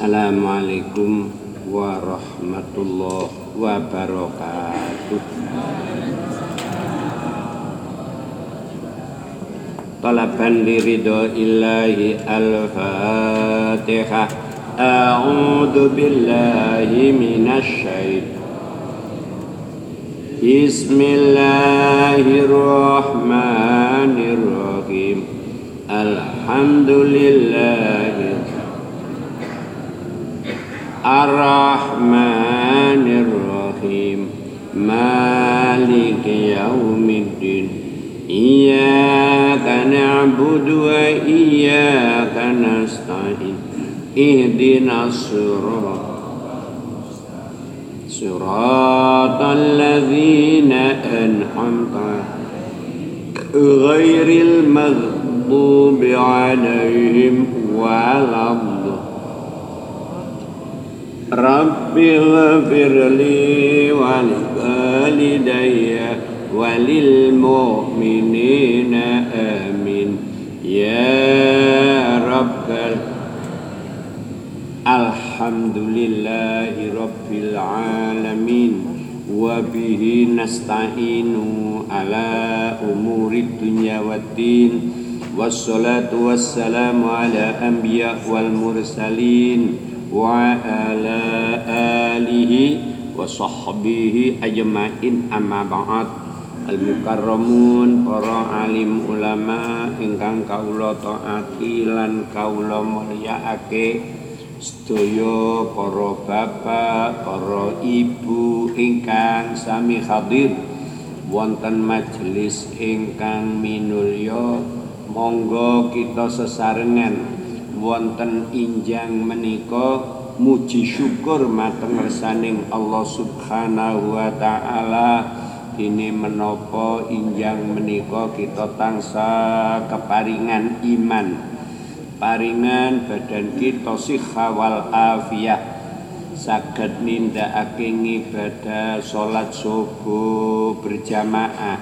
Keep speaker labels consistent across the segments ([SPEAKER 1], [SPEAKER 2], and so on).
[SPEAKER 1] Assalamualaikum warahmatullahi wabarakatuh. Talaban liridho illahi al-fatihah. A'udhu billahi minash syaitan. بسم الله الرحمن الرحيم الحمد لله مالك يوم الدين. إياك نعبد وإياك نستعين. اهدنا الصراط صراط الذين أنعمت غير المغضوب عليهم ولا الضالين. رب اغفر لي ولوالدي وللمؤمنين آمين يا رب الحمد لله رب العالمين وبه نستعين على أمور الدنيا والدين والصلاة والسلام على أنبياء والمرسلين وعلى آله وصحبه أجمعين أما بعد Al-Mukarramun para alim ulama ingkang kaula taati lan kaula mulyaake sedaya para bapak, para ibu ingkang sami hadir. Wonten majelis ingkang minulya monggo kita sesarengan wonten injang menika muji syukur mateng ngersaning Allah Subhanahu wa taala. Ini menapa injang menika kita tangsa keparingan iman. Paringan badan kita siha wal afiyah. Saged nindakake ngibadah salat subuh berjamaah.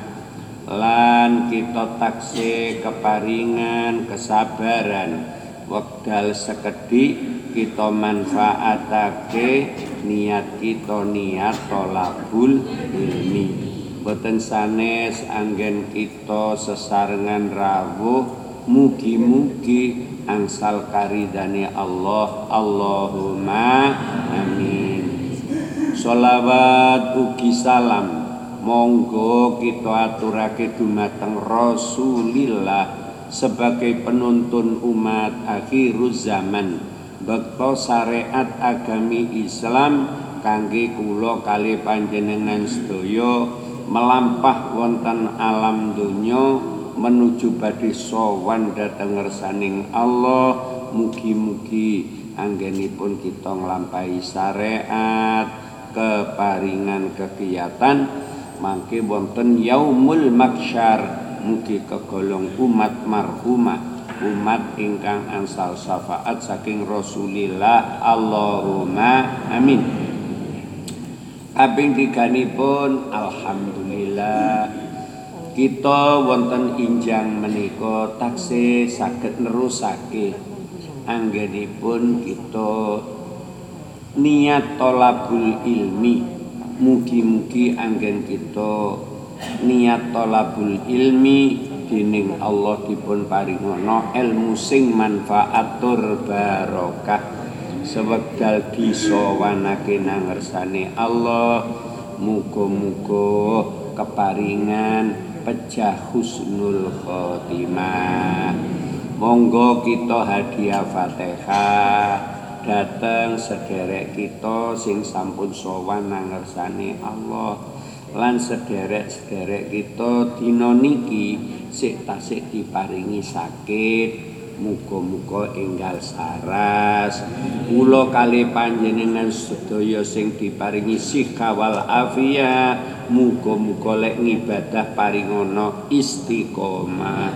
[SPEAKER 1] Lan kita taksih keparingan kesabaran wekdal sekedhik kita manfaatake niat kita niat tolabul ilmi. Boten sanes anggen kita sesarengan rawuh mugi-mugi angsal karidane Allah. Allahumma amin. Sholawat ugi salam. Monggo kita aturake dumateng Rasulillah sebagai penuntun umat akhir zaman. Bekto syariat agami Islam kangge kula kali panjenengan sedaya melampah wonten alam donya menuju badhe sowan dhateng ngersaning Allah. Mugi-mugi anggenipun kita nglampahi syariat keparingan kegiatan. Mangke wonten yaumul maksyar mugi kegolong umat marhumah umat ingkang ansal syafaat saking Rasulillah. Allahumma amin. Kaping tiganipun alhamdulillah. Kita wonten injang menika taksih saged nerusake. Anggenipun kita niat tolabul ilmi. Mugi-mugi anggen kita niat tolabul ilmi dening Allah dipun paringono ilmu sing manfaatur barokah. Sewekdal disowanake nang ngersane Allah muga-muga keparingan pecah husnul khotimah. Monggo kita hadiah Fatihah dateng sederek kita sing sampun sowan nang ngersane Allah lan sederek-sederek kita dina niki sik tasik diparingi sakit Muga-muga enggal saras. Kula kali panjenengan sedaya sing diparingi sikha wal afiyah, muga-muga lek ngibadah paringana istiqomah.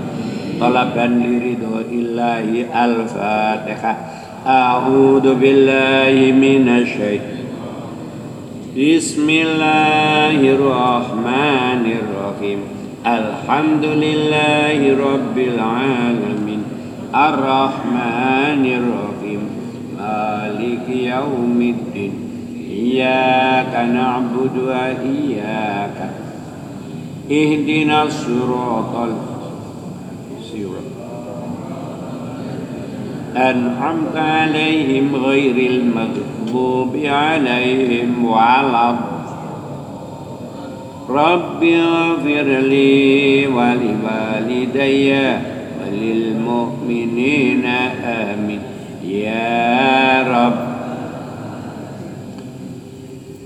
[SPEAKER 1] Talaban liridho illahi al-Fatihah. A'udzu billahi minasy Bismillahirrahmanirrahim. Alhamdulillahi rabbil alamin. الرحمن الرحيم مالك يوم الدين إياك نعبد وإياك اهدنا الصراط أنعمت عليهم غير المغضوب المغضوب عليهم وعلى رب اغفر لي ولوالدي وللمؤمنين آمين يا رب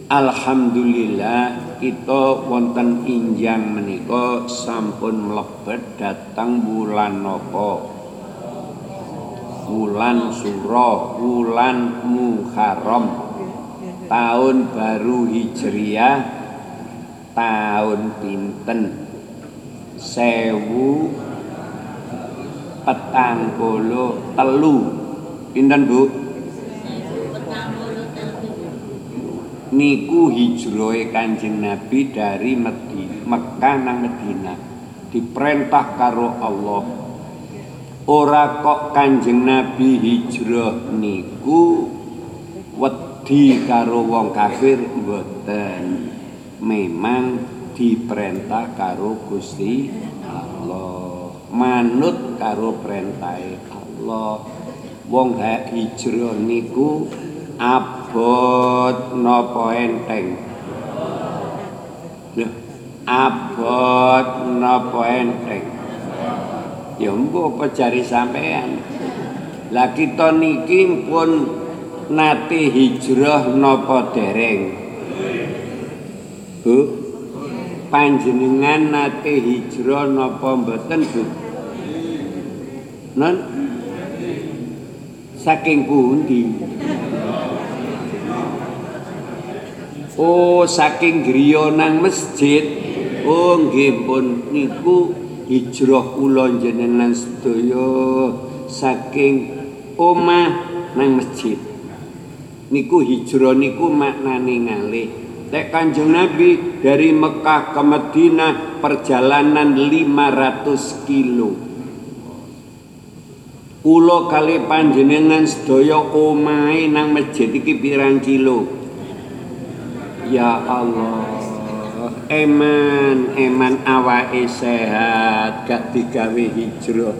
[SPEAKER 1] Alhamdulillah kita wonten injang menika sampun mlebet datang bulan nopo bulan Suro bulan Muharram. Tahun baru Hijriah tahun pinten? Sewu petang puluh telu. Pinten bu? Niku hijrohe kanjeng nabi dari Medi, Mekah nang Medina. Diperintah karo Allah ora kok kanjeng nabi hijrah niku wedi karo wong kafir mboten. Memang diperintah karo Gusti Allah. Manut karo perintahe Allah. Wong hijrah niku abot napa enteng? Abot napa enteng ya mbok pejari sampean? Lah kita niki pun nate hijrah napa dereng? Bu panjenengan nate hijrah napa mboten Bu? Non saking pundi? Oh, saking griya nang masjid. Oh, nggih pun. Niku hijrah kula jenengan sedaya saking omah nang masjid. niku hijrah niku maknane ngalih Nek Kanjeng Nabi dari Mekah ke Madinah perjalanan 500 kilo. Kula kali panjenengan sedaya omahe nang masjid iki pirang kilo? Ya Allah. Eman, eman awake sehat, gak digawe hijrah.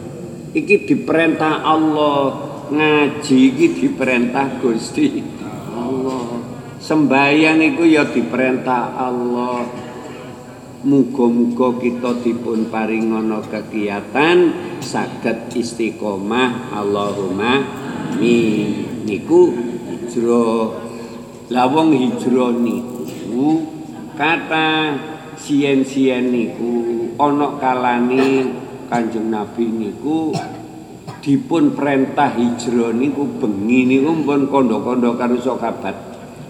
[SPEAKER 1] Iki diperintah Allah, ngaji iki diperintah Gusti Allah. Sembayang iku ya diperintah Allah. Muga-muga kita dipun paringono kegiatan saged istiqomah Allahumma amin. Niku hijrah. Lah wong hijrah niku kata sien-sien niku ana kalane Kanjeng Nabi niku dipun perintah hijrah niku bengi niku pun kondo-kondo karo sahabat.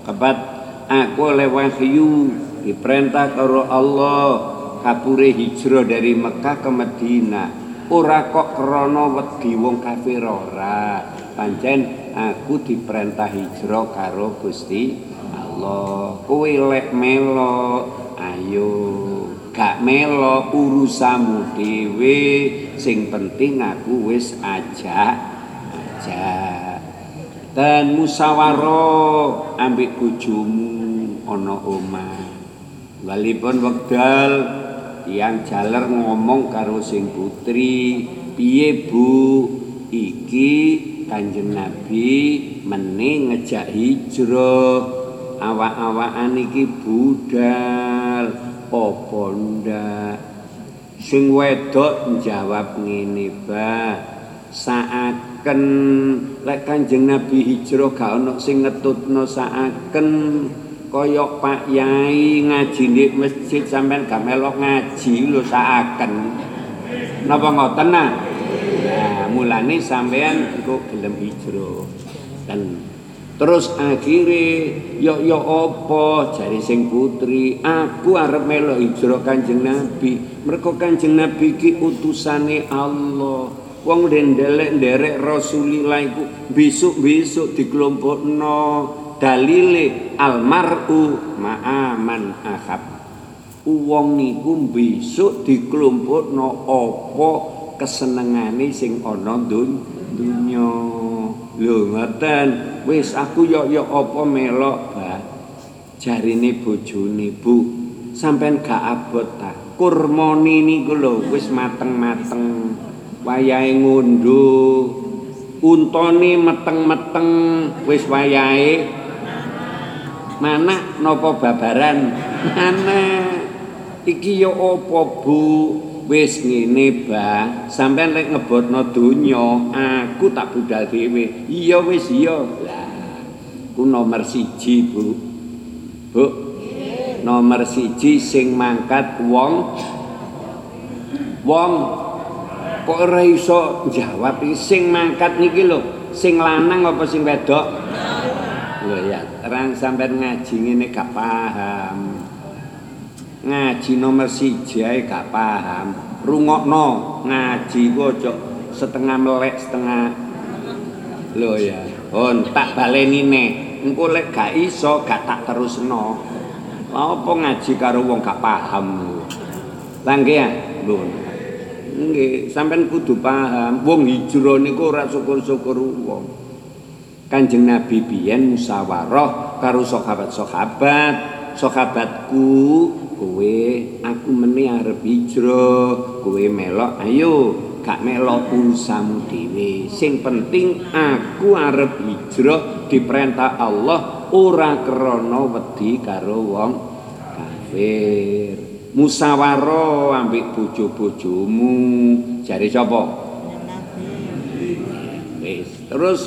[SPEAKER 1] Kabat aku oleh wahyu diperintah karo Allah kapure hijrah dari Mekah ke Madinah. Ora kok krana wedi wong kafir ora. Pancen aku diperintah hijrah karo Gusti Allah. Kowe lek melo ayo. Gak melo urusamu dhewe. Sing penting aku wis ajak ajak. Dan musyawarah ambek bojomu ana omah. Walipun wekdal yang jaler ngomong karo sing putri piye Bu? Iki Kanjeng Nabi meneh ngejak hijrah awak-awakan iki budal apa ndak? Sing wedok njawab ngene ba saaken lek Kanjeng Nabi hijrah gak ono sing ngetutno saaken. Kaya Pak Yai ngaji di masjid sampean gak melok ngaji lho saaken. Napa ngoten nah mulane sampean kok gelem hijrah. Dan Terus akhirnya yo yo apa jari sing putri aku arep melok hijrah Kanjeng Nabi. Mergo Kanjeng Nabi ki utusane Allah. Wong ndelek nderek Rasulillah iku besok-besok dikelompokno dalile almar'u ma'aman akhab. Wong niku besok dikelompokno apa kesenengane sing ana dunya. Lho ngoten, wis aku yo yo apa melok, Bah. Jarine bojone, Bu. Sampeyan gak abot ta. Kurmoni niku lho wis mateng-mateng. Wayahe ngunduh. Untone meteng-meteng wis wayahe Mana napa babaran? Mana? Iki yo apa, Bu? Wis ngene, Bah. Sampeyan lek ngebotno donya, aku tak budal dhewe. Iya wis iya. Lah, ku nomor siji, Bu. Bu. Nomor siji sing mangkat wong wong kok ora iso jawab sing mangkat niki lho, sing lanang apa sing wedok? Lho ya, terang sampeyan ngaji ngene gak paham. Ngaji nomor siji ae gak paham. Rungokno ngaji aja setengah melek setengah lho ya on tak baleni nek. Engko lek gak iso gak tak terusno. Apa ngaji karo wong gak paham? Langge ya? Lho. Nggih sampean kudu paham. Wong hijrah niku ora syukur-syukur wong. Kanjeng Nabi biyen musyawarah karo sahabat-sahabat. Sahabatku kowe aku meneh arep hijrah. Kowe melok ayo. Gak melok urusamu dhewe. Sing penting aku arep hijrah diperintah Allah. Ora krana wedi karo wong kafir. Musyawarah ambek bojo-bojomu. Jare sapa? Terus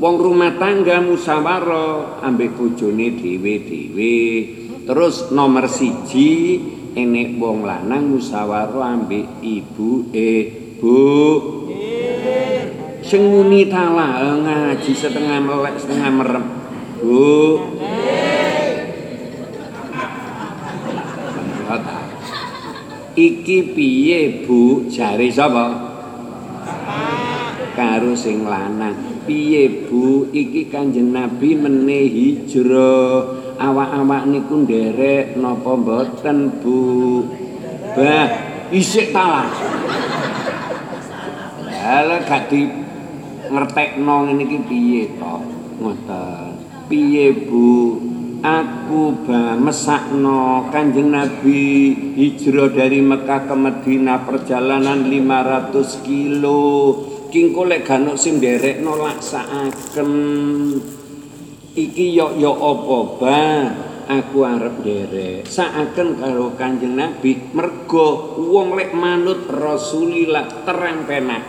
[SPEAKER 1] wong rumah tangga musyawarah ambek bojone dhewe-dhewe Terus nomor siji enek wong lanang musyawarah ambek ibu e bu sing muni ngaji setengah melek setengah merem. Bu. Iki piye bu? Jari sapa? Karo sing lanang. Piye Bu? Iki Kanjeng Nabi meneh hijrah awak-awak niku nderek napa mboten Bu? Bah isik talah Ala gak di ngertekno ngene iki piye to? Ngoten. Piye Bu? Aku ba mesakno Kanjeng Nabi hijrah dari Mekah ke Madinah perjalanan 500 kilo. Kingko lek ganuk sing nderekno laksanaken iki yo yo apa ba? Aku arep nderek. Saaken karo Kanjeng Nabi mergo wong lek manut Rasulillah terang penak.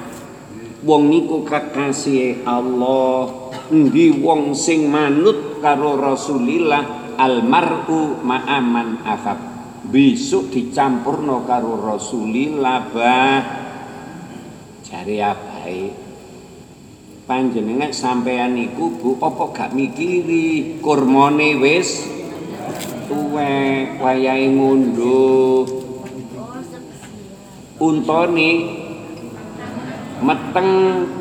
[SPEAKER 1] Wong niku kekasih Allah. Endi wong sing manut karo Rasulillah? Almar'u ma'aman akhab. Besok dicampurno karo Rasulillah bah jare abae panjenengan sampean niku Bu apa gak mikiri? Kurmane wis tuwek wayahe ngunduh untone meteng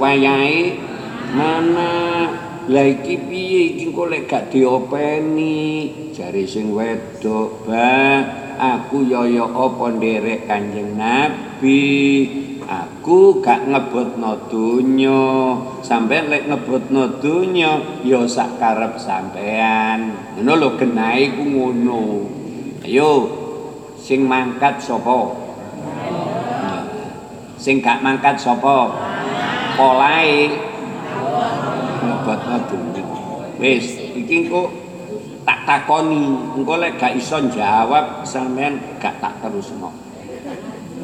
[SPEAKER 1] wayahe mana? Iki piye? Iki kok gak diopeni. Jare sing wedok ba. Aku yoyo apa nderek kanjeng nabi aku gak ngebutno donya. Sampean lek ngebutno donya ya sak karep sampean ngono lho genahe ku ngono. Ayo sing mangkat sapa? Sing gak mangkat sapa? Polahe. Ngebutno donya. Wis iki kok tak takoni. Engko lek gak iso jawab sampean gak tak terusno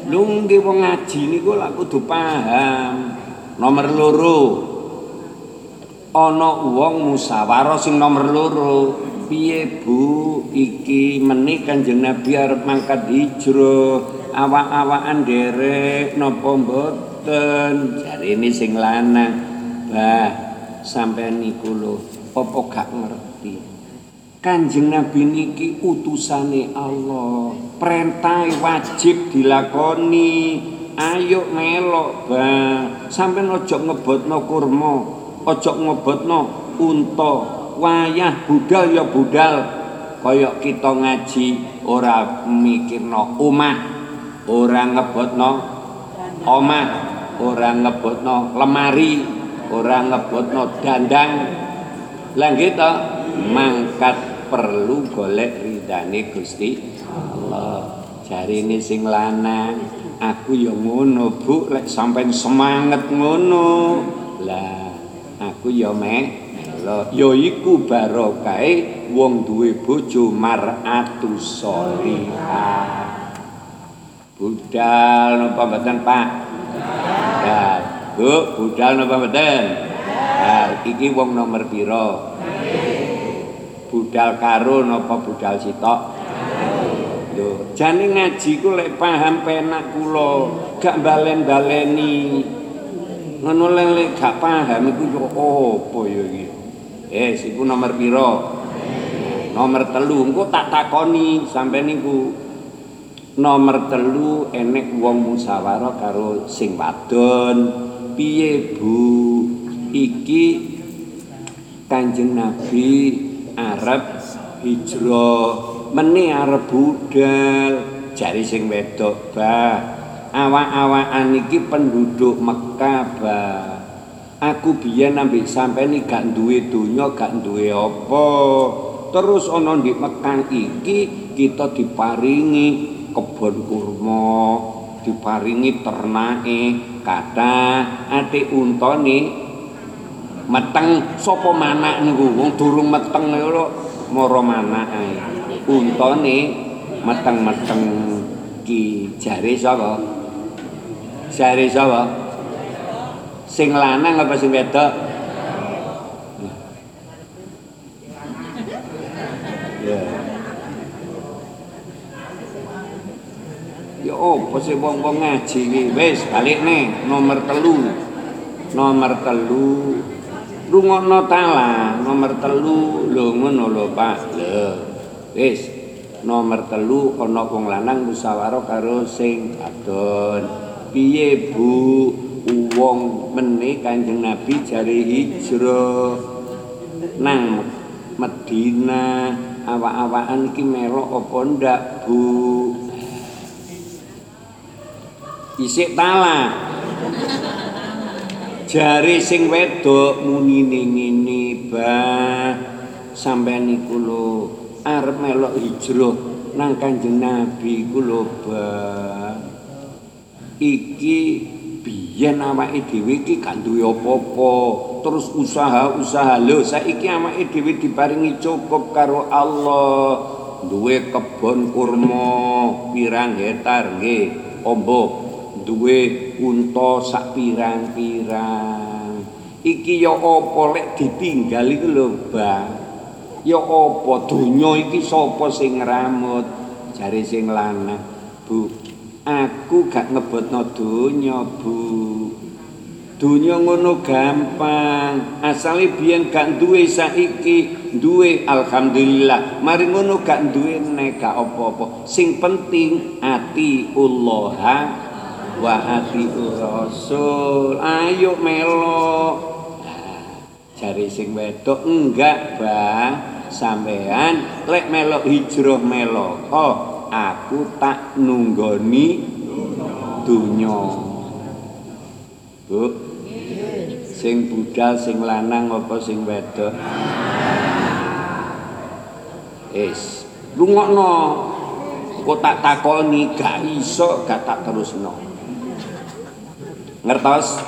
[SPEAKER 1] Lu nggih wong ngaji niku lak kudu paham. Nomor loro. Ana wong musyawarah sing nomor loro. Piye Bu, iki menik Kanjeng Nabi arep mangkat hijrah. Awak-awakan derek napa mboten? Jarine sing lanang. Bah, sampean niku lho, apa gak ngerti? Kanjeng Nabi niki utusane Allah. Perintah wajib dilakoni. Ayo melok, Bang. Sampeyan aja ngebotno kurma, aja ngebotno unta. Wayah budal ya budal. Kaya kita ngaji ora mikirno omah, ora ngebotno omah, ora ngebotno lemari, ora ngebotno dandang. Lah kita mangkat perlu golek ridane Gusti Allah. Jarine sing lanang, aku ya ngono, Bu, lek sampean semangat ngono. Lah, aku ya meh melo. Ya iku barokahe wong duwe bojo mar'atus sholihah. Budal napa mboten, Pak? Budal. Bu, budal napa mboten? Nah, iki wong nomor pira? Budal karo napa budal sitok? Lho jane ngaji ku lek paham penak kula gak balen-baleni ngono lek gak paham iku yo apa ya iki? Eh siku nomor pira nomor telu engko tak takoni sampe niku. Nomor telu enek wong musyawarah karo sing wadon. Piye Bu? Iki Kanjeng Nabi arep hijrah. Meni arep budal. Jari sing wedok bah. Awak-awakan iki penduduk Mekah bah. Aku biyen ambek sampeyan gak duwe donya gak duwe apa. Terus ana di Mekah iki kita diparingi kebon kurma diparingi ternake. Kata ati untane meteng sapa manak niku? Wong durung meteng lho mara manak ae. Untane meteng-meteng ki jare sapa? Jare sapa? Sing lanang apa sing wedok? Ya. Apa sih wong-wong ngaji iki? Wis balik nih nomor telu. Nomor telu rungokno tala nomor telu lho ngono lho Pak. Lho wis nomor telu ana wong lanang musyawarah karo sing wadon piye Bu? Wong meneh Kanjeng Nabi jare hijrah. Nang Medina awak-awakan iki melok apa ndak Bu? Isik talak jare sing wedok munine ngene bah sampeyan iku lho arep melok hijrah nang Kanjeng Nabi iku lho bah iki biyen awake dhewe iki gak duwe apa-apa. Terus usaha-usaha lho saiki awake dhewe diparingi cukup karo Allah. Duwe kebon kurma pirang hektar nggih ombo duwe unta sak pirang-pirang. Iki ya apa lek ditinggal iku lho Bang? Ya apa donya iki sapa sing ngramut jare sing lanang. Bu aku gak ngebotno donya Bu. Dunya ngono gampang, asale biyen gak duwe saiki duwe alhamdulillah. Mari ngono gak duwe nek gak apa-apa. Sing penting ati Allah wa ati Rasul. Ayo melo. Nah, jare sing wedok enggak, Bang. Sampean lek melok hijrah melo. Oh, aku tak nunggoni dunya. Bu, sing budal sing lanang apa sing wedok es lungokno kok tak takoni gak iso gak tak terusno ngertos?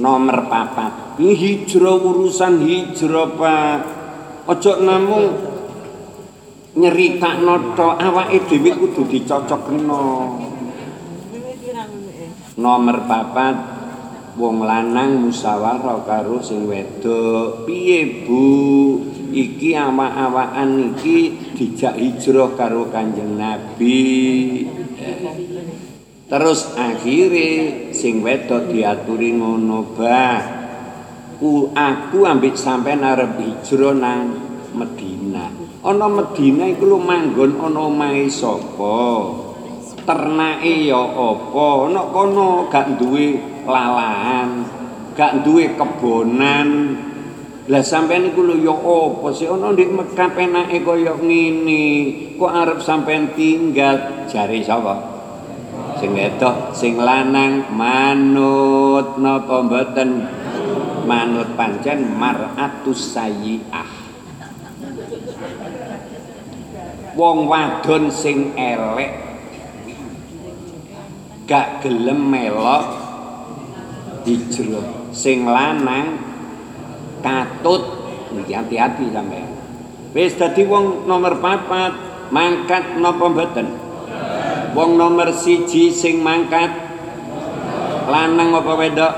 [SPEAKER 1] Nomor papat. Ini hijrah urusan hijrah pak. Ojo namung nyerita noto awake dhewe kudu dicocokno nomor papat. Wong lanang musyawarah karo sing wedok. Piye Bu? Iki awak-awakan iki dijak hijrah karo Kanjeng Nabi terus akhire sing wedok diaturi ngono bah ku aku ambek sampean arep hijrah nang Medina. Ana Medina iku lu manggon ana omahe sapa? Ternake ya apa? Ana kono gak duwe lalahan gak duwe kebonan. Lah sampean iku lho ya apa sih? Ana ndek Mekah penake kaya ngene kok arep sampean tinggal? Jare sapa sing wedok sing lanang manut. Napa mboten? Manut pancen maratus sayyi'ah. Wong wadon sing elek gak gelem melok hijrah. Sing lanang katut. Hati-hati sampean. Wis dadi wong nomor papat mangkat napa mboten wong nomor siji sing mangkat. Lanang apa wedok?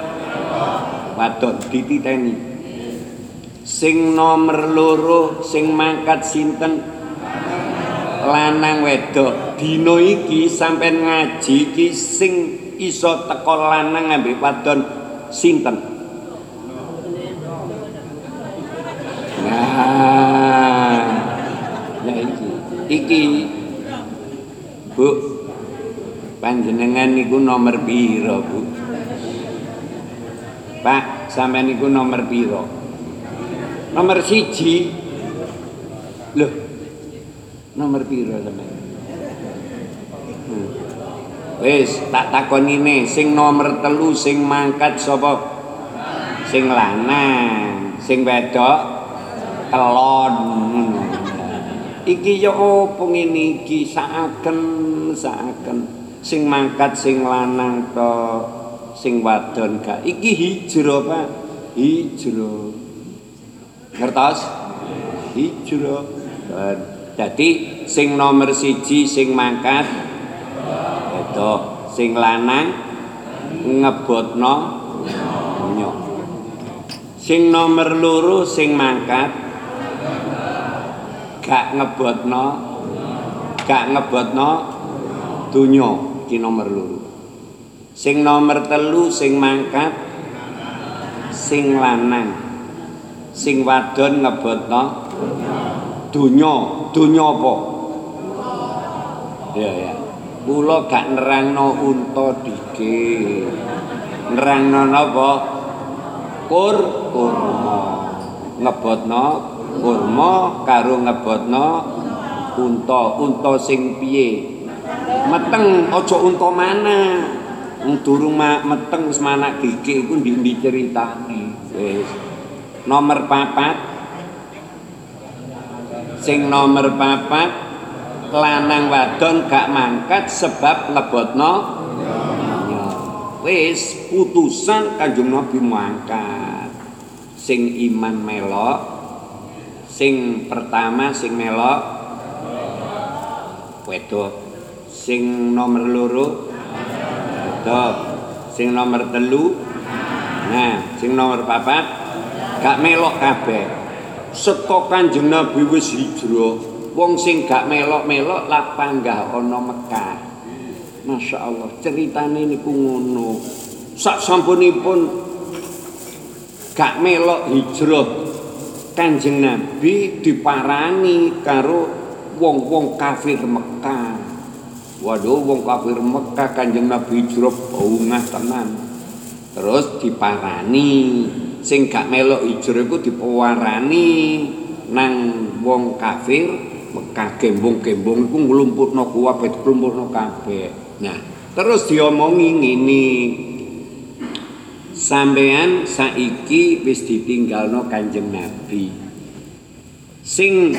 [SPEAKER 1] Wadon dititeni. Sing nomor loro sing mangkat sinten? Lanang wedok. Dina iki sampean ngaji iki sing iso teko lanang ambek wadon sinten? Nah nah iki. Iki Bu panjenengan niku nomor piro Bu? Pak sampean niku nomor piro? Nomor siji. Loh nomor piro sampean hmm. wis tak takoni ne sing nomor telu sing mangkat sapa? Sing lanang sing wedok kelon iki ya opo ngene iki saaken saaken sing mangkat sing lanang to sing wadon gak. Iki hijrah Pak. Hijrah ngertos? Hijrah Jadi sing nomor siji sing mangkat itu sing lanang ngebotno nyok. Sing nomor loro sing mangkat gak ngebotno gak ngebotno dunya iki nomor loro. Sing nomor telu sing mangkat sing lanang. Sing wadon ngebotno dunya dunya apa? Ya ya. Kula gak nerangno unta dikit. Nerangno napa? Kur kurma. Ngebotno kurma karo ngebotno unta. Unta sing piye meteng aja unta mana durung ma- meteng wis manak gigi iku ndi-ndi ceritane wis. Nomor papat. Sing nomor papat lanang wadon gak mangkat sebab ngebotno Ya, wis putusan Kanjeng Nabi mangkat. Sing iman melok sing pertama sing melok wedok sing nomor loro. Wedok sing nomor telu. Nah sing nomor papat. Gak melok kabeh. Seka Kanjeng Nabi wis hijrah. Wong sing gak melok-melok lah panggah ana Mekah. Masya Allah ceritane niku ngono. Sak sampunipun gak melok hijrah Kanjeng Nabi diparangi karo wong-wong kafir Mekah. Waduh wong kafir Mekah Kanjeng Nabi hijrah bungah tenan. Terus diparani sing gak melok hijrah iku dipewarani nang wong kafir Mekah gembung-gembung iku nglumputno kabeh nglumputno kabeh. Nah, terus diomongi ngene. sampean saiki wis ditinggalno Kanjeng Nabi. Sing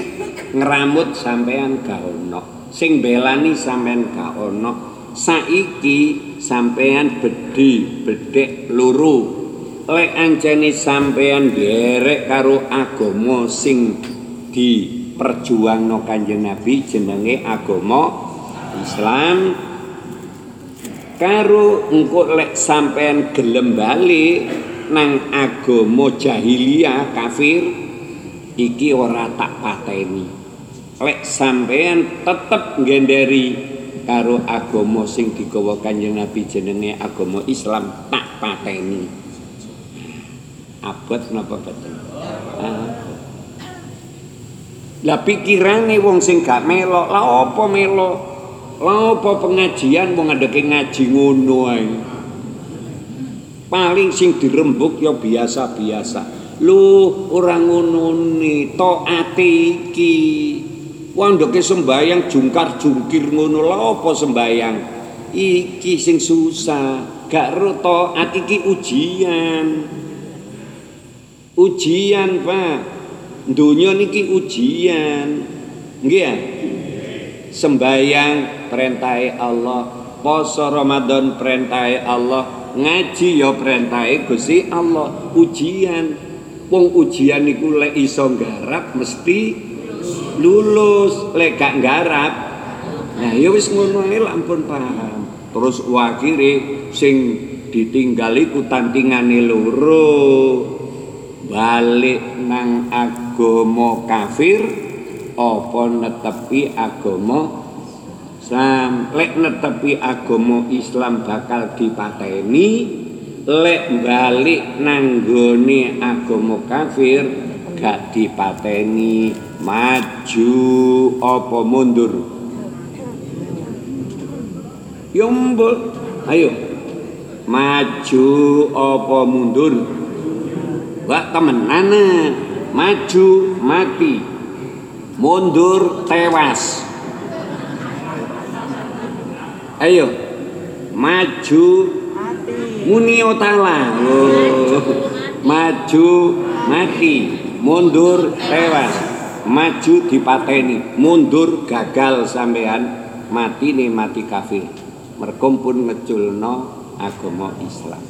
[SPEAKER 1] ngramut sampean gak ono, sing belani sampean gak ono. Saiki sampean bedhi, bedhek loro. Lek anjene sampean derek karo agama sing diperjuangno Kanjeng Nabi jenenge agama Islam karo engko lek sampean gelem bali nang agama jahiliyah kafir iki ora tak pateni lek sampean tetep ngenderi karo agama sing digawa Kanjeng Nabi jenenge agama Islam tak pateni. Abot napa boten? Lah pikirane wong sing gak melok lah apa melok? Lah apa pengajian wong ngadeke ngaji ngono ae? Paling sing dirembuk ya biasa-biasa. Lu ora ngono ni taate iki wong ndeke sembayang jungkar-jungkir ngono lha apa sembayang iki sing susah gak ro taat iki ujian. Ujian Pak. Dunia niki ujian. Nggih ya? Sembayang perintahe Allah poso Ramadan perintahe Allah ngaji ya perintahe Gusti Allah. Ujian. Wong ujian niku lek iso nggarap mesti lulus lek gak nggarap. Nah ya wis ngono ampun paham terus akhire sing ditinggal iku tantingane loro. Balik nang agama kafir apa netepi agama Islam? Lek netepi agama Islam bakal dipateni lek balik nang gone agama kafir gak dipateni maju apa mundur? Yo mbok ayo. Maju apa mundur? Wak temenan maju mati. Mundur tewas. Ayo. Maju. Muni otala. Oh. maju mati. Mundur tewas maju dipateni. Mundur gagal sampean mati nih mati kafir. Merkom pun ngeculno agama Islam.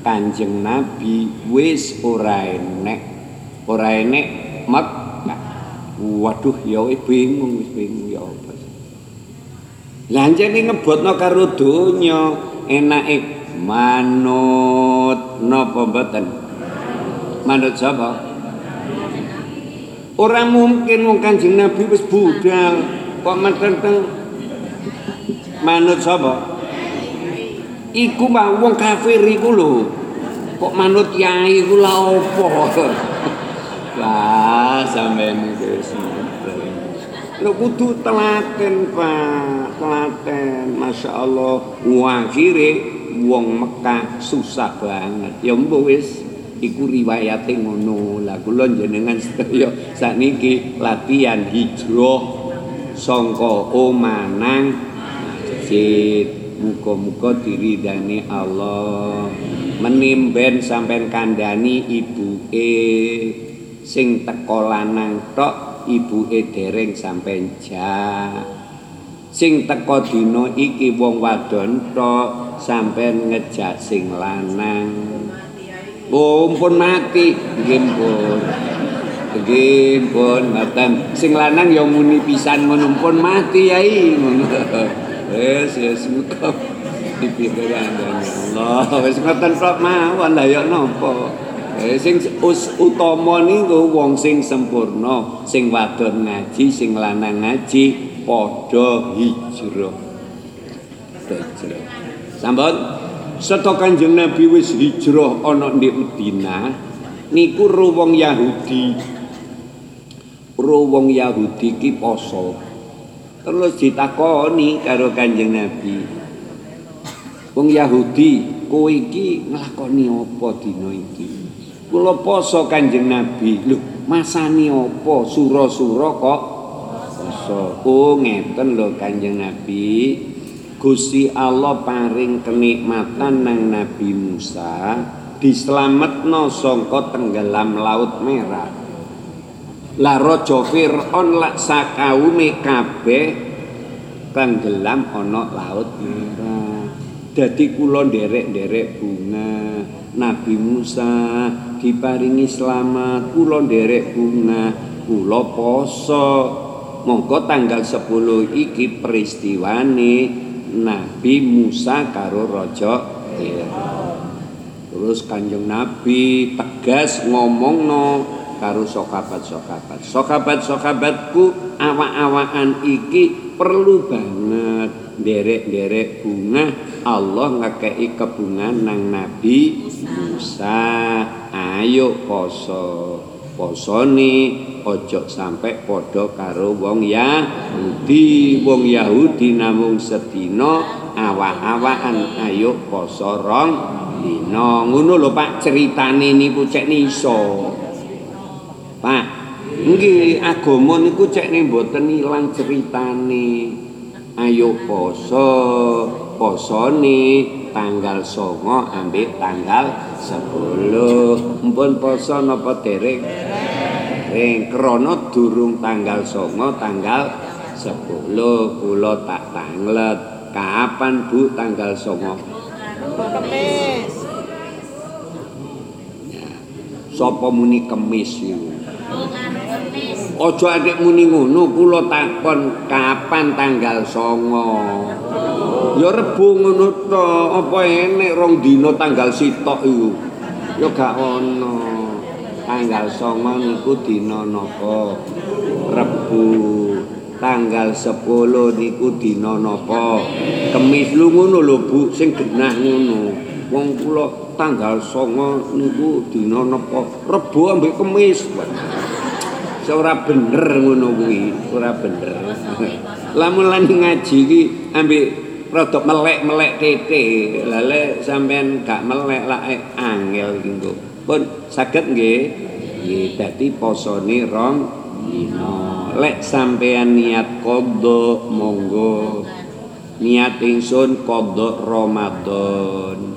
[SPEAKER 1] Kanjeng Nabi wis ora enek ora enek Mekah waduh ya bingung wis bingung ya apa sih? Lah anjene ngebotno karo donya enake manut napa mboten? Manut sapa ora mungkin wong Kanjeng Nabi wis budal. Kok meteng manut sapa? Iku mah wong kafir iku lho. Kok manut yai iku la opo? Lah sampean iki lho kudu telaten Pak. Telaten. Masya Allah. Akhire wong Mekah susah banget. Ya mbok wis iku riwayate ngono. Lah kula jenengan sedaya sakniki latihan hijrah sangka omah nang. Muga-muga diridani Allah. Menimben sampean kandhani ibuke sing teko lanang tok ibuke dereng sampean jak. Sing teko dina iki wong wadon tok sampean ngejak sing lanang. Oh, pun mati, nggih pun. Nggih pun ngoten. Sing lanang ya muni pisan ngono pun mati yai ngono. Wes wes muka dipikir Allah. Wes ngoten tok mawon lah ya napa. Eh sing us, utama niku wong sing sempurna, sing wadon ngaji, sing lanang ngaji padha. Hijrah. Sampun Seto Kanjeng Nabi wis hijrah ana di Madinah niku ro wong Yahudi. Ro wong Yahudi ki poso. Terus ditakoni karo Kanjeng Nabi. Wong Yahudi, kowe iki nglakoni apa dina iki? Kula poso Kanjeng Nabi. Lho, masani apa sura-sura kok poso? Oh, ngeten lho Kanjeng Nabi. Gusti Allah paring kenikmatan nang Nabi Musa dislametno sangka tenggelam laut merah. Lah raja Firaun lak sakaume kabeh tenggelam ana laut merah. Dadi kula nderek-nderek bunga Nabi Musa diparingi selamat kula nderek bunga kula poso mongko tanggal 10 iki peristiwane Nabi Musa karo raja terus kanjeng Nabi tegas ngomongno karo sokabat-sokabat. Sokabat-sokabatku awak-awakan iki perlu banget derek-derek bunga Allah ngekei kebungan nang Nabi Musa. Ayo poso. Posone ojo sampai podo karo wong Yahudi. Wong Yahudi namung sedina awak-awakan ayo poso rong dina. Ngono lho Pak ceritane niku cek niso. Pak, nggih agama niku cek mboten ilang ceritane. Ayo poso, posone tanggal songo ambek tanggal 10. Mpun poso napa dereng? Dereng krana durung tanggal songo tanggal 10 kula tak tanglet. Kapan Bu tanggal songo?
[SPEAKER 2] Kemis.
[SPEAKER 1] Sapa muni kemis niku? Ojo adik muni ngono, kula takon kapan tanggal songo. Ya rebu ngono to, apa enek rong dina tanggal sitok iku. Ya gak ono. Tanggal songo niku dina napa? Rebu. Tanggal 10 niku dina napa? Kemis lu ngono lho Bu, sing genah ngono. Wong kula tanggal songo niku dina napa? Rebu ambek kemis. ora bener ngono kuwi, ora bener. Lamun lan ngaji iki ambek rada melek-melek tete. Lah lek sampean gak melek lak angel iki engko. Pun saged nggih. Nggih, dadi posone rong dina. Lek sampean niat qadha monggo. Niat ingsun qadha Ramadan.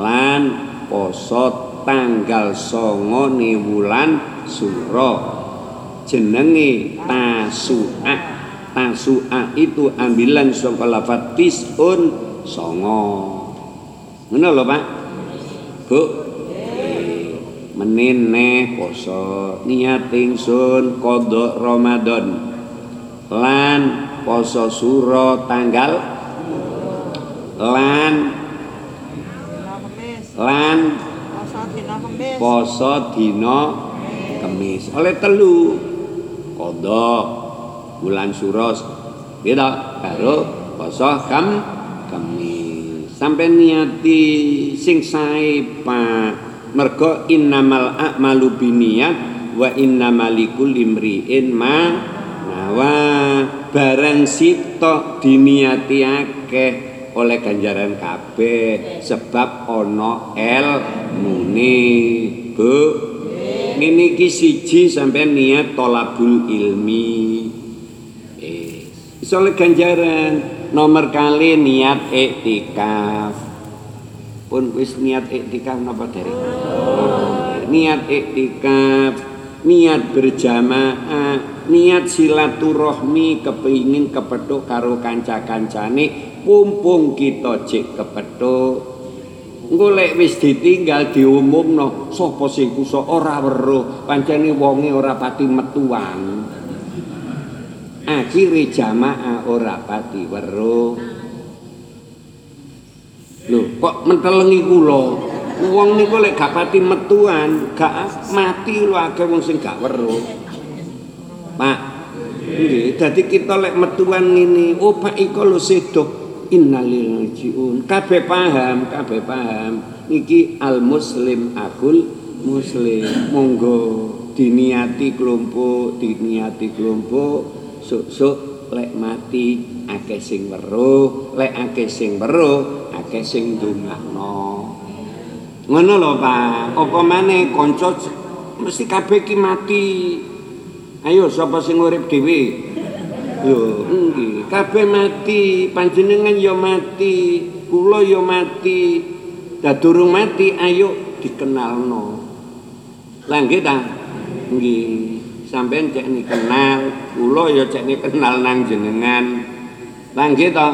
[SPEAKER 1] Lan poso tanggal 9 wulan Suro. jenenge tasu'a tasu'a itu ambilan saka lafat tisun songo. Ngono lho Pak? Bu? Menene poso niat ingsun qadha Ramadan. Lan poso suro tanggal? Lan. Lan
[SPEAKER 2] Poso dina Kemis.
[SPEAKER 1] oleh telu. Kodok bulan suros. Beda karo poso kam kemis. Sampai niati sing sae pak. Mergo innamal a'malu biniyat wa innamal likulli imri'in ma. Nawa barang sitok diniati akeh oleh ganjaran kabeh sebab ana ilmune Bu ini iki siji sampai niat tolabul ilmi. Eh ganjaran. Nomor kali niat iktikaf. Pun wis niat iktikaf napa dari niat iktikaf niat berjamaah niat silaturahmi kepingin kepethuk karo kanca-kancane pumpung kita cek kepethuk engko lek wis ditinggal diumumno sapa sing kusa? Ora weruh pancene wonge ora pati metuan. Akhire jamaah ora pati weruh. Lho kok mentelengi kula? Wong niku lek gak pati metuan gak mati lho akeh wong sing gak weruh. Pak dadi kita lek metuan ngene oh Pak iko lho sedo innalil rajiun kabeh paham kabeh paham. Iki al muslim akul muslim. Monggo diniati kelompok diniati kelompok. Sok-sok lek mati akeh sing weruh lek akeh sing weruh akeh sing ndongakno. Ngono lho Pak. Apa maneh kanca mesti kabeh ki mati. Ayo sapa sing urip dhewe Yo, nggih, kabeh mati, panjenengan ya mati, kula ya mati. Dah durung mati, ayo dikenalno. Lah nggih ta? Nggih, sampean cek ni kenal, kula ya cek ni kenal nang jenengan. Lah nggih ta?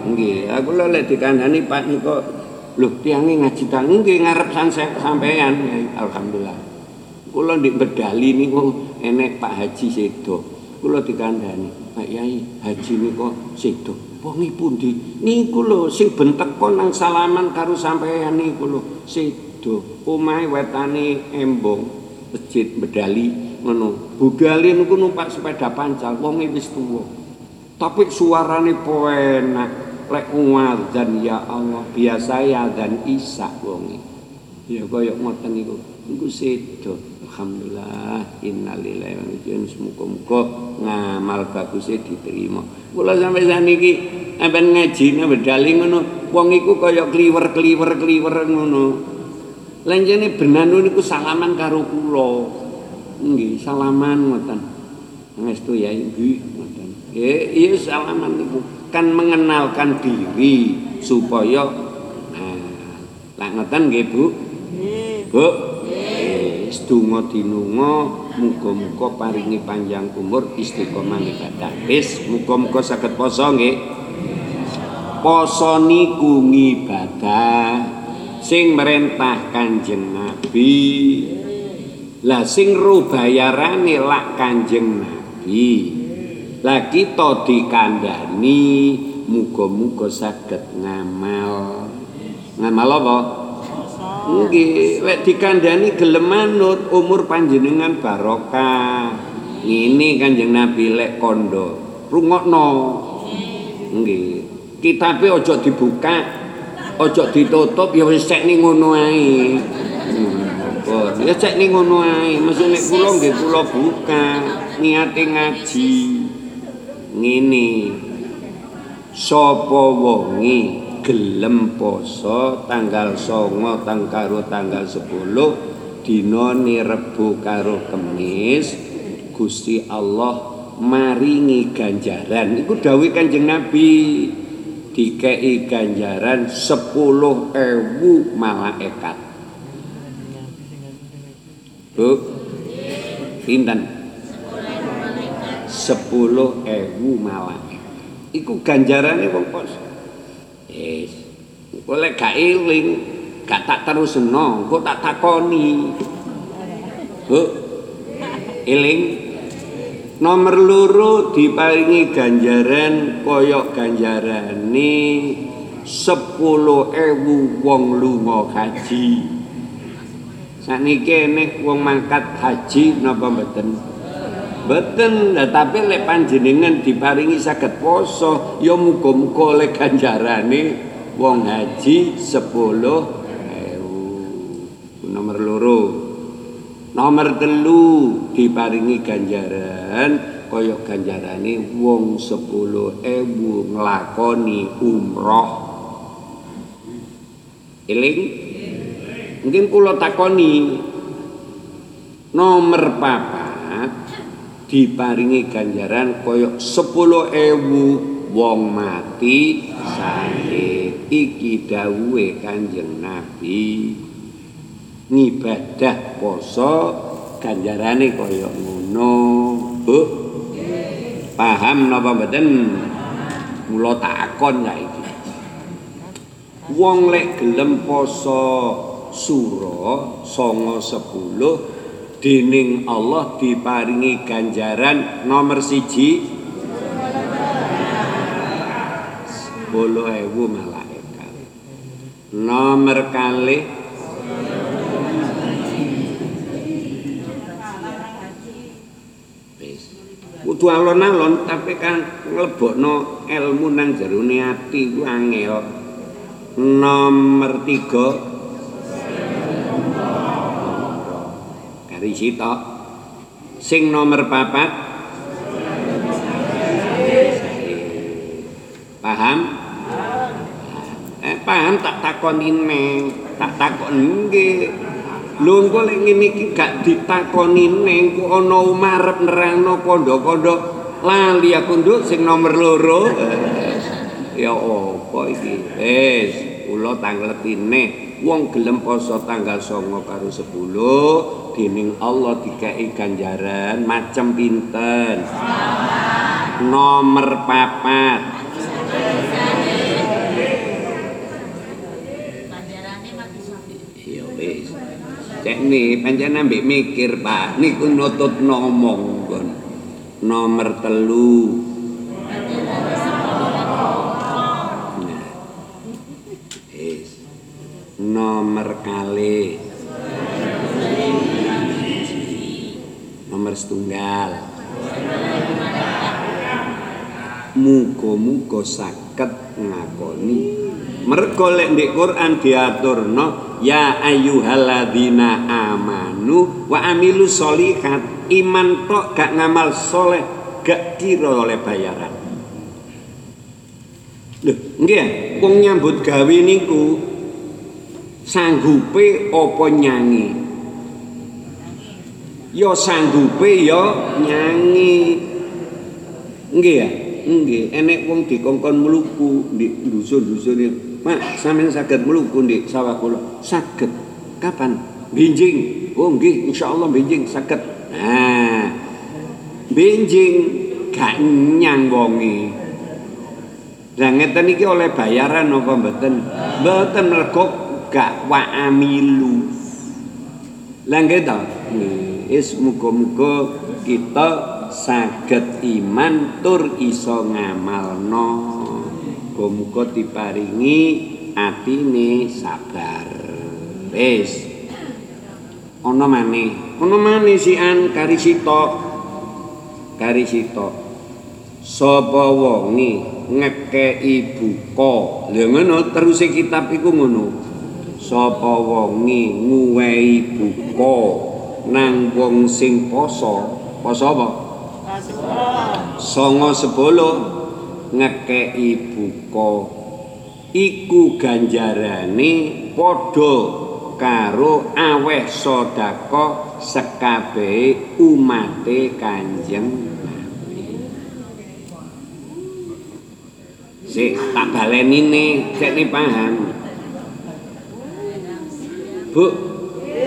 [SPEAKER 1] Nggih, aku lho lek dikandani Pak niko lho tiange ngaji ta nggih ngarep sampean. Alhamdulillah. Kula ndik bedali niku enek Pak Haji Sedo. Kula dikandani. Pak Yai haji niku sedo. Wong? Niku lho sing ben teko nang salaman karo sampeyan niku lho sedo. Omahe wetane embong masjid medali ngono. Budale niku numpak sepeda pancal, wonge wis tuwa. Tapi suarane penak. Lek dan ya Allah, biasa ya dan isa wonge. Ya kaya ngoten niku. Niku sedo. Alhamdulillah innalillahi wa inna muga-muga ngamal baguse diterima. Kula sampe saniki ampen ngajine bedali ngono, wong iku kaya kliwer-kliwer-kliwer ngono. Lanjene benanu niku salaman karo kula. Nggih, salaman ngoten. Ngestu ya nggih ngoten. Eh, iya salaman niku kan mengenalkan diri supaya nah, ngoten nggih Bu. Bu. Sedonga dinunga muga-muga paringi panjang umur istiqomah ibadah. Wis muga-muga saged poso nggih. Poso niku ngibadah sing merentah Kanjeng Nabi. Lah sing ro bayarane lak Kanjeng Nabi. Lah kita dikandani muga-muga saged ngamal. Ngamal apa? Nggih, lek dikandani gelem manut umur panjenengan barokah. Ngene Kanjeng Nabi lek kondo, rungokno. Nggih. Kitabe aja dibuka, aja ditutup ya wis cek ning ngono ae. Hmm, ya cek ning ngono ae. Mesti nek kula nggih kula buka niate ngaji. Ngene. Sapa wonge gelem poso tanggal songo tang tanggal 10 dina Rebo karo Kemis Gusti Allah maringi ganjaran. Iku dawuh Kanjeng Nabi dikei ganjaran 10.000 malaikat. Bu pinten? 10.000 malaikat. Iku ganjarane wong poso Wis. Engko lek gak eling, gak tak terusno, engko tak takoni. Bu. Eling. Nomor loro diparingi ganjaran kaya ganjarane 10.000 wong lunga haji. Saniki nek wong mangkat haji napa mboten? Mboten, tapi lek panjenengan diparingi saged poso, ya muga-muga oleh ganjarane wong haji 10.000. Nomor loro. Nomor telu diparingi ganjaran kaya ganjarane wong 10.000 nglakoni umroh. Eling? Mungkin kula takoni nomor papat diparingi ganjaran kaya 10.000 wong mati. Syahid iki dawuhe Kanjeng Nabi. Ngibadah poso ganjarane kaya ngono. Bu. Paham napa mboten? Mula takon saiki. Wong lek gelem poso sura songo sepuluh dening Allah diparingi ganjaran nomor siji. Sepuluh ewu malaikat. Nomor kali. Kudu alon-alon tapi kan nglebokno ilmu nang jerone ati angel. Nomor tiga garis sitok sing nomor papat. Paham? Eh paham tak takoni neng tak takon nggih lho engko lek ngene iki gak ditakoni neng ku ana umarep nerangno kondo-kondo. Lali aku nduk sing nomor loro. Ya apa iki? Wis kula tangletine wong gelem poso tanggal 9 karo 10 dening Allah dikai ganjaran macem pinten? Nomor papat. Ya cek nih pancen ambek mikir Pak. Niku nutut ngomong kon nomor telu. Nah. Nomor kali nomor setunggal. Muga-muga saged ngakoni. Mergo lek ndek Quran diaturno ya ayyuhalladzina amanu wa amilu sholihat. Iman tok gak ngamal soleh gak kira oleh bayaran. Lho nggih wong nyambut gawe niku sanggupe apa nyanyi ya sanggupe ya nyanyi. Nggih ya? Nggih. Enek wong dikongkon mluku di dusun-dusun Pak sampeyan saged mluku di sawah kula. Saged. Kapan? Benjing. Oh nggih. Insyaallah benjing. Saged. Nah. Benjing. Gak nyang wonge. Lah ngeten iki oleh bayaran apa mboten? Mboten mergo gak waamilu. Lah nggih to. Wis muga-muga kita saged iman tur iso ngamalno. Muga-muga diparingi atine sabar. Wis. Ana maneh. Ana maneh sian kari sitok. Kari sitok. Sapa wonge ngekeki buka. Lha ngono terus kitab iku ngono. Sapa wonge nguwehi buka nang wong sing poso. Poso apa? Songo sepuluh ngekeki buka. Iku ganjarane padha karo aweh sedekah sekabehe umate Kanjeng Sik tak baleni ne, cek ne paham. Bu,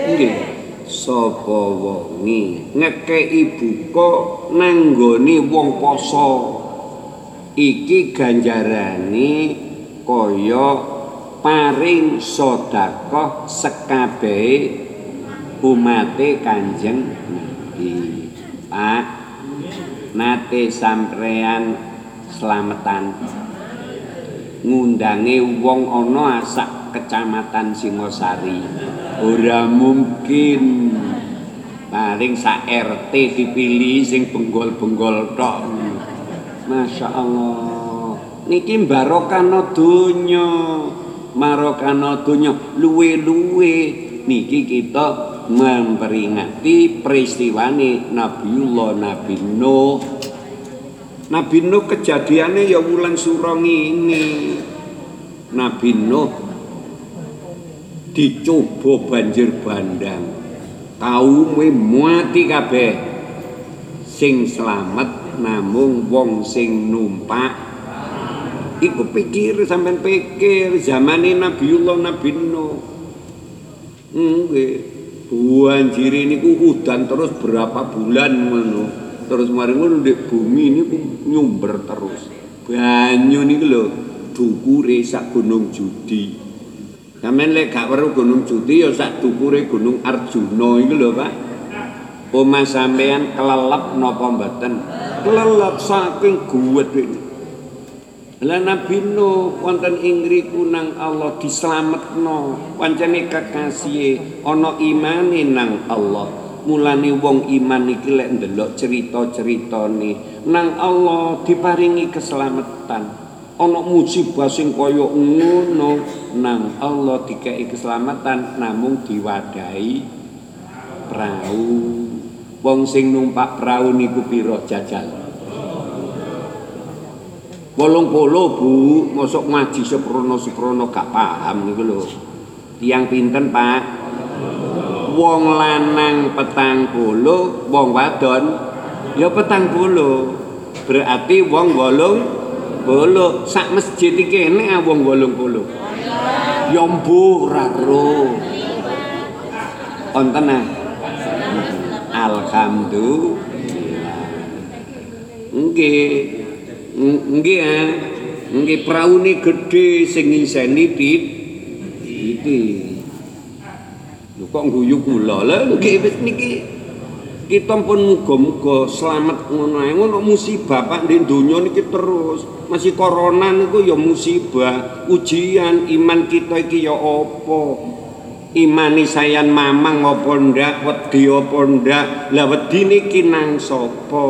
[SPEAKER 1] nggih. Sapa wonge ngekeki buka nang wong poso. Iki ganjarane kaya paring sedekah sekabehe umate Kanjeng Nabi. Pak, nate sampean slametan ngundange wong ana asak kecamatan Singosari. Ora mungkin paling sak RT dipilih sing benggol-benggol tok. Masya Allah. Niki barokano donya marokano donya. Luwe-luwe. Niki kita memperingati peristiwane Nabiullah Nabi Nuh. Nabi Nuh kejadiannya ya wulan surong ini Nabi Nuh dicoba banjir bandang. Kaume mati kabeh. Sing selamat namung wong sing numpak. Iku pikir sampean pikir zamane Nabiullah Nabi Nuh. Nggih. Banjir niku udan terus berapa bulan ngono. Terus mari ngono ndek bumi niku nyumber terus. Banyu niku lho dukure sak gunung judi sampean lek gak weruh gunung judi ya sak dukure gunung Arjuna iku lho Pak. Omah sampean kelelep napa mboten? Kelelep saking guwet Lah Nabi Nuh wonten ing ngriku nang Allah dislametno pancene kekasih ana imane nang Allah. Mulane wong iman iki lek ndelok cerita-ceritane. Nang Allah diparingi keselamatan ana musibah sing kaya ngono nang Allah dikei keselamatan namung diwadahi perahu wong sing numpak perahu niku pira jajal Wolong polo bu, masuk ngaji seprono seprono gak paham niku lho. Tiang pinten pak? Wong lanang petang polo, wong wadon ya petang polo. Berarti wong wolong polo. Sak masjid iki enek ah wong wolong polo. Ya mbuh ora ro. Wonten ah. Alhamdulillah. Nggih. Nggih ya. Nggih praune gedhe sing ngiseni dit iki. Lho kok guyu kula lho nggih wis niki kita pun muga-muga selamat ngono ae. Ngono musibah Pak di donya niki terus. Masih corona niku ya musibah. Ujian iman kita iki ya apa? Imani sayan mamang apa ndak? Wedi apa ndak? Lah wedi niki nang sapa?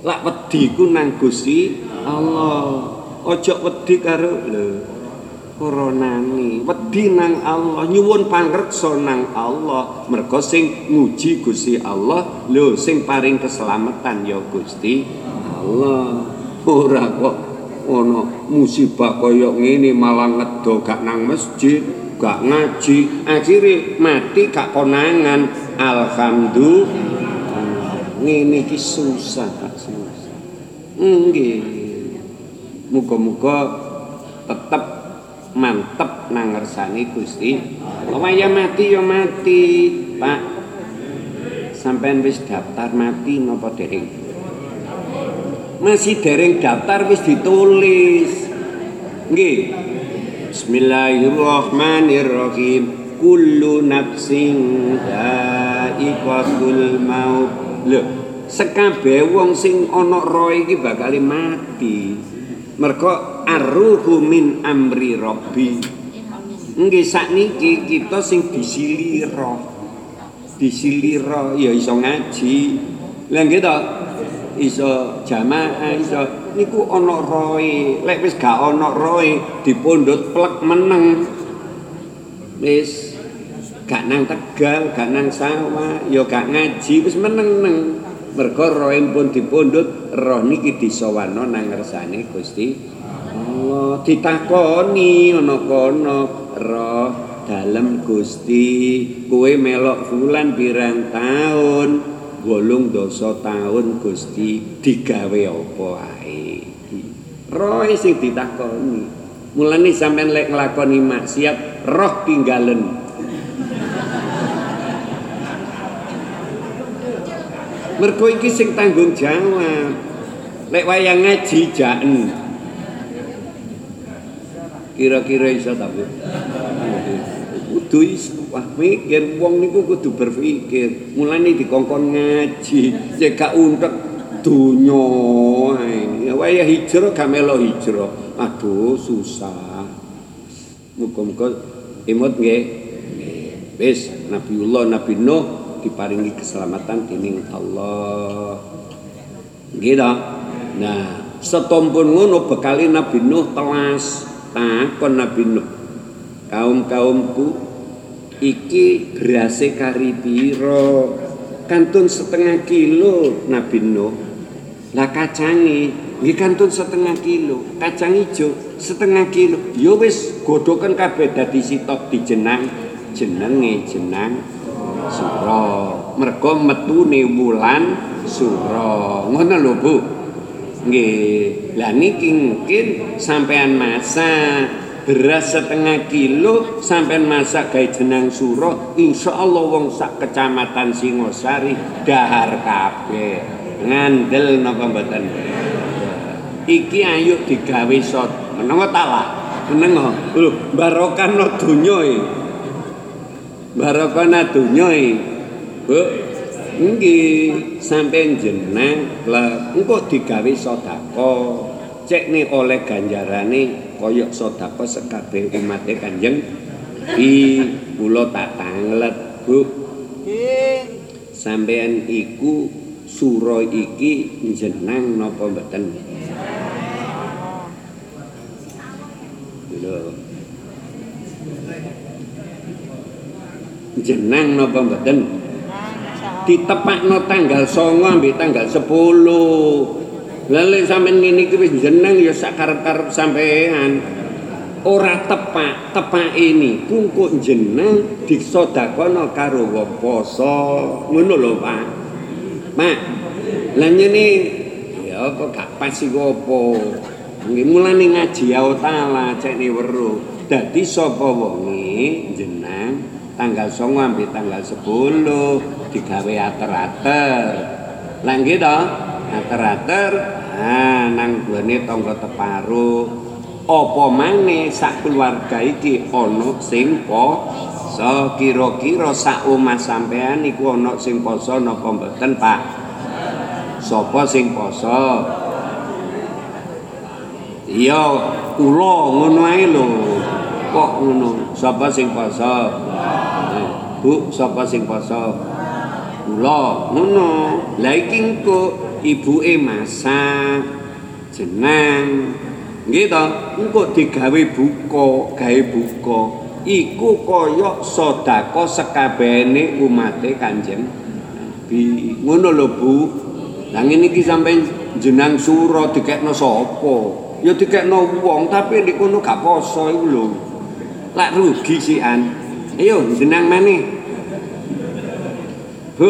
[SPEAKER 1] Lak wedi ku nang Gusti Allah. Ojo wedi karo lho koronani wedi nang Allah nyuwun pangreksa nang Allah. Mergo sing nguji Gusti Allah lho sing paring keselamatan ya Gusti Allah. Ora kok ana musibah kaya ngene malah ngedo gak nang masjid gak ngaji. Akhire mati gak konangan. Alhamdulillah. Ngene iki susah gak susah. Nggih. Muga-muga tetep mantep nang ngersani Gusti. Waya mati ya mati, Pak. Sampeyan wis daftar mati napa dereng? Masih dereng daftar wis ditulis. Nggih. Bismillahirrahmanirrahim. Kullu nafsin dha'iqatul maut. Lho, sekabeh wong sing ana roh iki bakal mati. Mergo arruhu min amri rabbi. Nggih sakniki kita sing disilira. Disilira ya iso ngaji. Lha nggih to? Iso jamaah iso. Niku ana roe. Lek wis gak ana roe dipundhut plek meneng. Wis gak nang tegal gak nang sawah ya gak ngaji wis meneng-neng. Mergo roe pun dipundhut roh niki disowano nang ngersane Gusti Allah ditakoni ana kono roh dalem Gusti. Kowe melok fulan pirang taun? Wolung dosa taun Gusti digawe apa ae? Roh sing ditakoni. Mulane sampean lek nglakoni maksiat roh tinggalen mergo iki sing tanggung jawab. Lek wayang ngaji jaen kira-kira iso ta Bu? Kudu iso. Wah mikir wong niku kudu berpikir. Mulane dikongkon ngaji cek gak untek donya ae. Wayah hijrah gak melo hijrah. Aduh susah. Muga-muga imut nggih. Wis Nabiullah Nabi Nuh diparingi keselamatan dening Allah. Nggih nah setompun ngono bekali Nabi Nuh telas takon Nabi Nuh. Kaum-kaumku iki berase kari piro? Kantun setengah kilo Nabi Nuh. Lah kacangi nggih kantun setengah kilo. Kacang ijo setengah kilo. Ya wis godhoken kabeh dadi sitok dijenang. Jenenge jenang sura mergo metune wulan sura ngono lho Bu nggih. Lah niki mungkin sampean masak beras setengah kilo sampean masak gawe jenang sura insyaallah wong sak kecamatan Singosari dahar kabeh. Ngandel napa mboten? Iki ayo digawe sot. Menengo tak lah? Menengo. Lho barokahno donya e. Barokahna donya e. Bu nggih sampeyan jeneng. Lah engko digawe sedekah cek nih oleh ganjarane kaya sedekah sekabeh umat Kanjeng i kula tak tanglet Bu.
[SPEAKER 2] Nggih.
[SPEAKER 1] sampeyan iku sura iki jeneng napa mboten? Jeneng napa mboten ditepakno tanggal 9 ambek tanggal 10 lha lek sampean ngene iki wis jeneng ya sak karep-karep sampean ora tepak tepak ini kungkuk jeneng disodakono karo wong poso. Ngono lho Pak. Pak lah ngene ya apa gak pas iku apa? Nggih mulane ngaji ya taala cek ni weruh. Dadi sapa wonge jeneng tanggal 9 sampai tanggal 10 digawe ater-ater. Lah nggih to? Ater-ater? Ah nang gone tangga teparo apa maneh sak keluarga iki ana sing poso? Kira-kira sak omah sampean iku ana sing poso napa mboten Pak? Sapa sing poso? Iya kula ngono ae lho. Kok ngono? Sapa sing poso Bu sapa sing poso kula ngono. La iki engko ibuke masak jeneng nggih to? Engko digawe buka gawe buka. Iku kaya sedekah sekabehane umate Kanjeng Nabi. Ngono lho Bu. Lah ngene iki sampeyan jenang sura dikekno sapa? Ya dikekno wong tapi nek kono gak poso iku lho. Lak rugi sian ayo jenang maneh. Bu.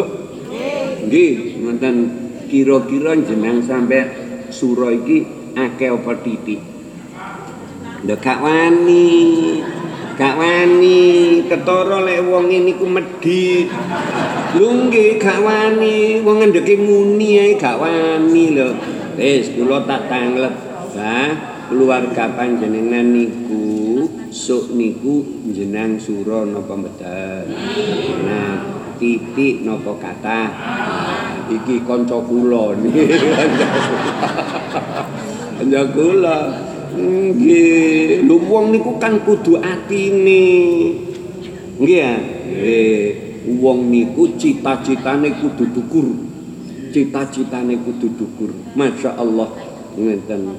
[SPEAKER 1] Nggih ngoten kira-kira jenang sampe sura iki akeh apa titik. Ndak gak wani. Gak wani. Ketara lek wong ngene iku medhit lho nggih gak wani. Wong ngendheke muni ae gak wani lho. Wis kula tak tanglet. Bah keluarga panjenengan niku sok niku jenang sura napa mboten nah titik napa kata iki kanca kula kanca kula. Nggih. Lho wong niku kan kudu atine. Nggih ya? Wong niku cita-citane kudu dukur. Cita-citane kudu dukur. Masya Allah. Ngeten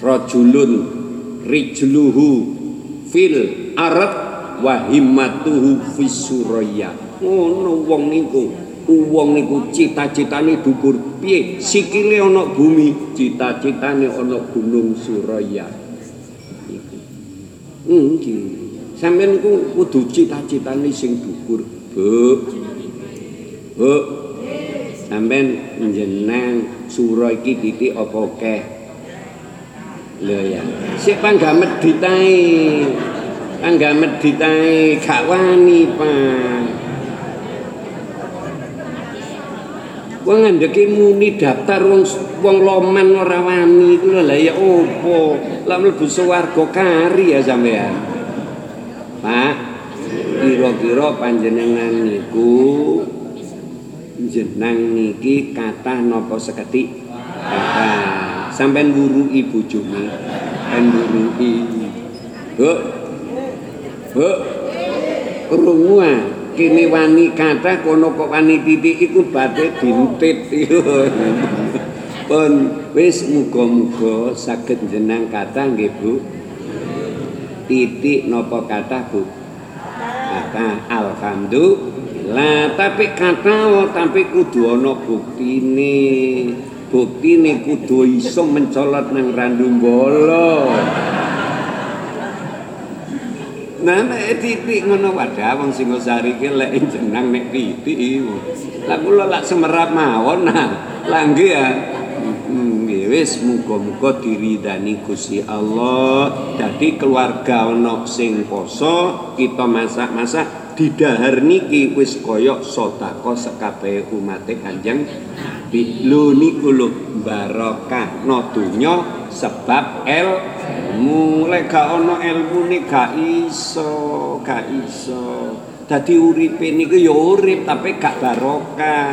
[SPEAKER 1] rajulun rijluhu fil arab wa himmatuhu fis suraya. Ngono wong niku. Wong niku cita-citane dukur piye? Sikile ana bumi cita-citane ana gunung suraya. Iku. Nggih. Sampeyan niku kudu cita-citane sing dukur bu bu sampeyan njeneng sura iki titik apa keh lho ya sik pangga medhit ae pangga medhit ae gak wani Pak Wong ngandeke muni daftar wong wong loman ora wani iku lho lah ya opo? Lah mlebu swarga kari ya sampean. Pak, kira-kira panjenengan niku jeneng niki kathah napa seketik? Kathah. Sampeyan wuruki bojone. Ben wuruki. Bu. Bu. Krungu kene wani kathah kono kok wani titik iku bate dintit pun wis muga-muga saged jeneng kathah nggih Bu titik napa kathah Bu kathah alhamdulillah tapi kathah tapi kudu ana buktine buktine kudu iso mencolot nang randu bolo Nah, nek titik ngono wadah wong Singosari ki lek jeneng nek titik. Lah kula lak semerap mawon nah. Lah nggih ya. Wis muga-muga diridani Gusti Allah. Dadi keluarga ana sing poso, kita masak-masak didahar niki wis kaya sedekah sekabehe umate Kanjeng Lho niku lho barokah. No donya sebab ilmu lek gak ana ilmune gak iso gak iso. Dadi uripe niku ya urip tapi gak barokah.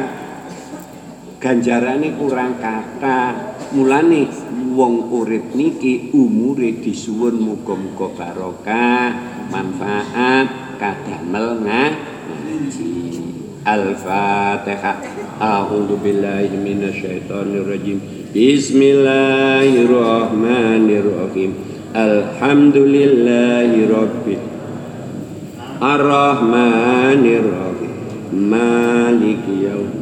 [SPEAKER 1] Ganjarane kurang kata. Mulane wong urip niki umure disuwun muga-muga barokah manfaat kadamel ngaji. Al-Fatihah A'udzu billahi minasyaitonir rajim. Bismillahirrahmanirrahim. Alhamdulillahi rabbil arrahmanir rahim. Maliki yaumiddin.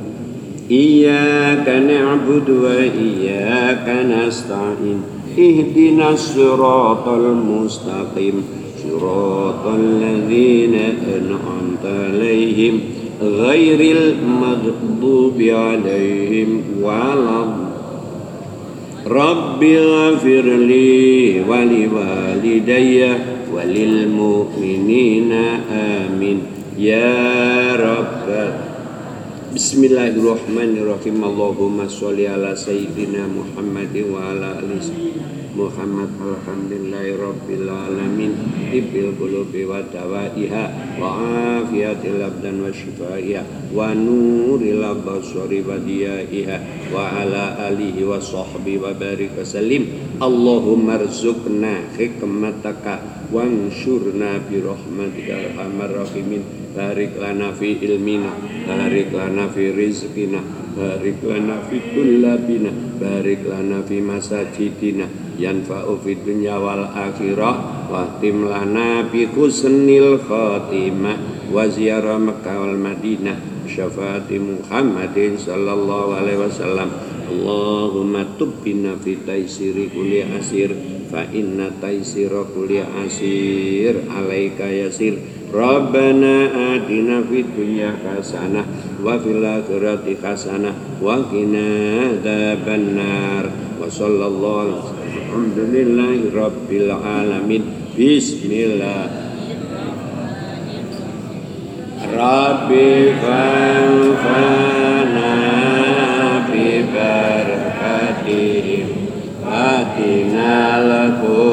[SPEAKER 1] Iyyaka Iya wa iyyaka nasta'in. Ihdinas siratal mustaqim. Siratal ladzina an'amta lehim غير المغضوب عليهم ولا رب اغفر لي ولوالدي وللمؤمنين آمين. يا رب Bismillahirrahmanirrahim. Allahumma sholli ala sayyidina Muhammadin wa ala ali Muhammad. Alhamdulillahi rabbil alamin. Ibil qulubi wa dawaiha wa afiyatil abdan wa shifaiha wa nuril absari wa diyaiha wa ala alihi wa sahbihi wa barik wa salim Allahumma rzuqna hikmataka wa anshurna bi rahmatika ya arhamar rahimin. Barik lana fi ilmina Barik lana fi rizkina Barik lana fi kullabina Barik lana fi masajidina. Yanfa'u fid dunya wal akhirah wa tim lana bi husnil khatimah wa ziyarah Makkah wal Madinah syafaati Muhammadin sallallahu alaihi wasallam. Allahumma tubbina fi taisiri kulli asir fa inna taisira kulli asir alaika yasir Rabbana atina fid dunya hasanah wa fil akhirati hasanah wa qina adzabannar. Wa sallallahu fana bi barakatihi atina lakum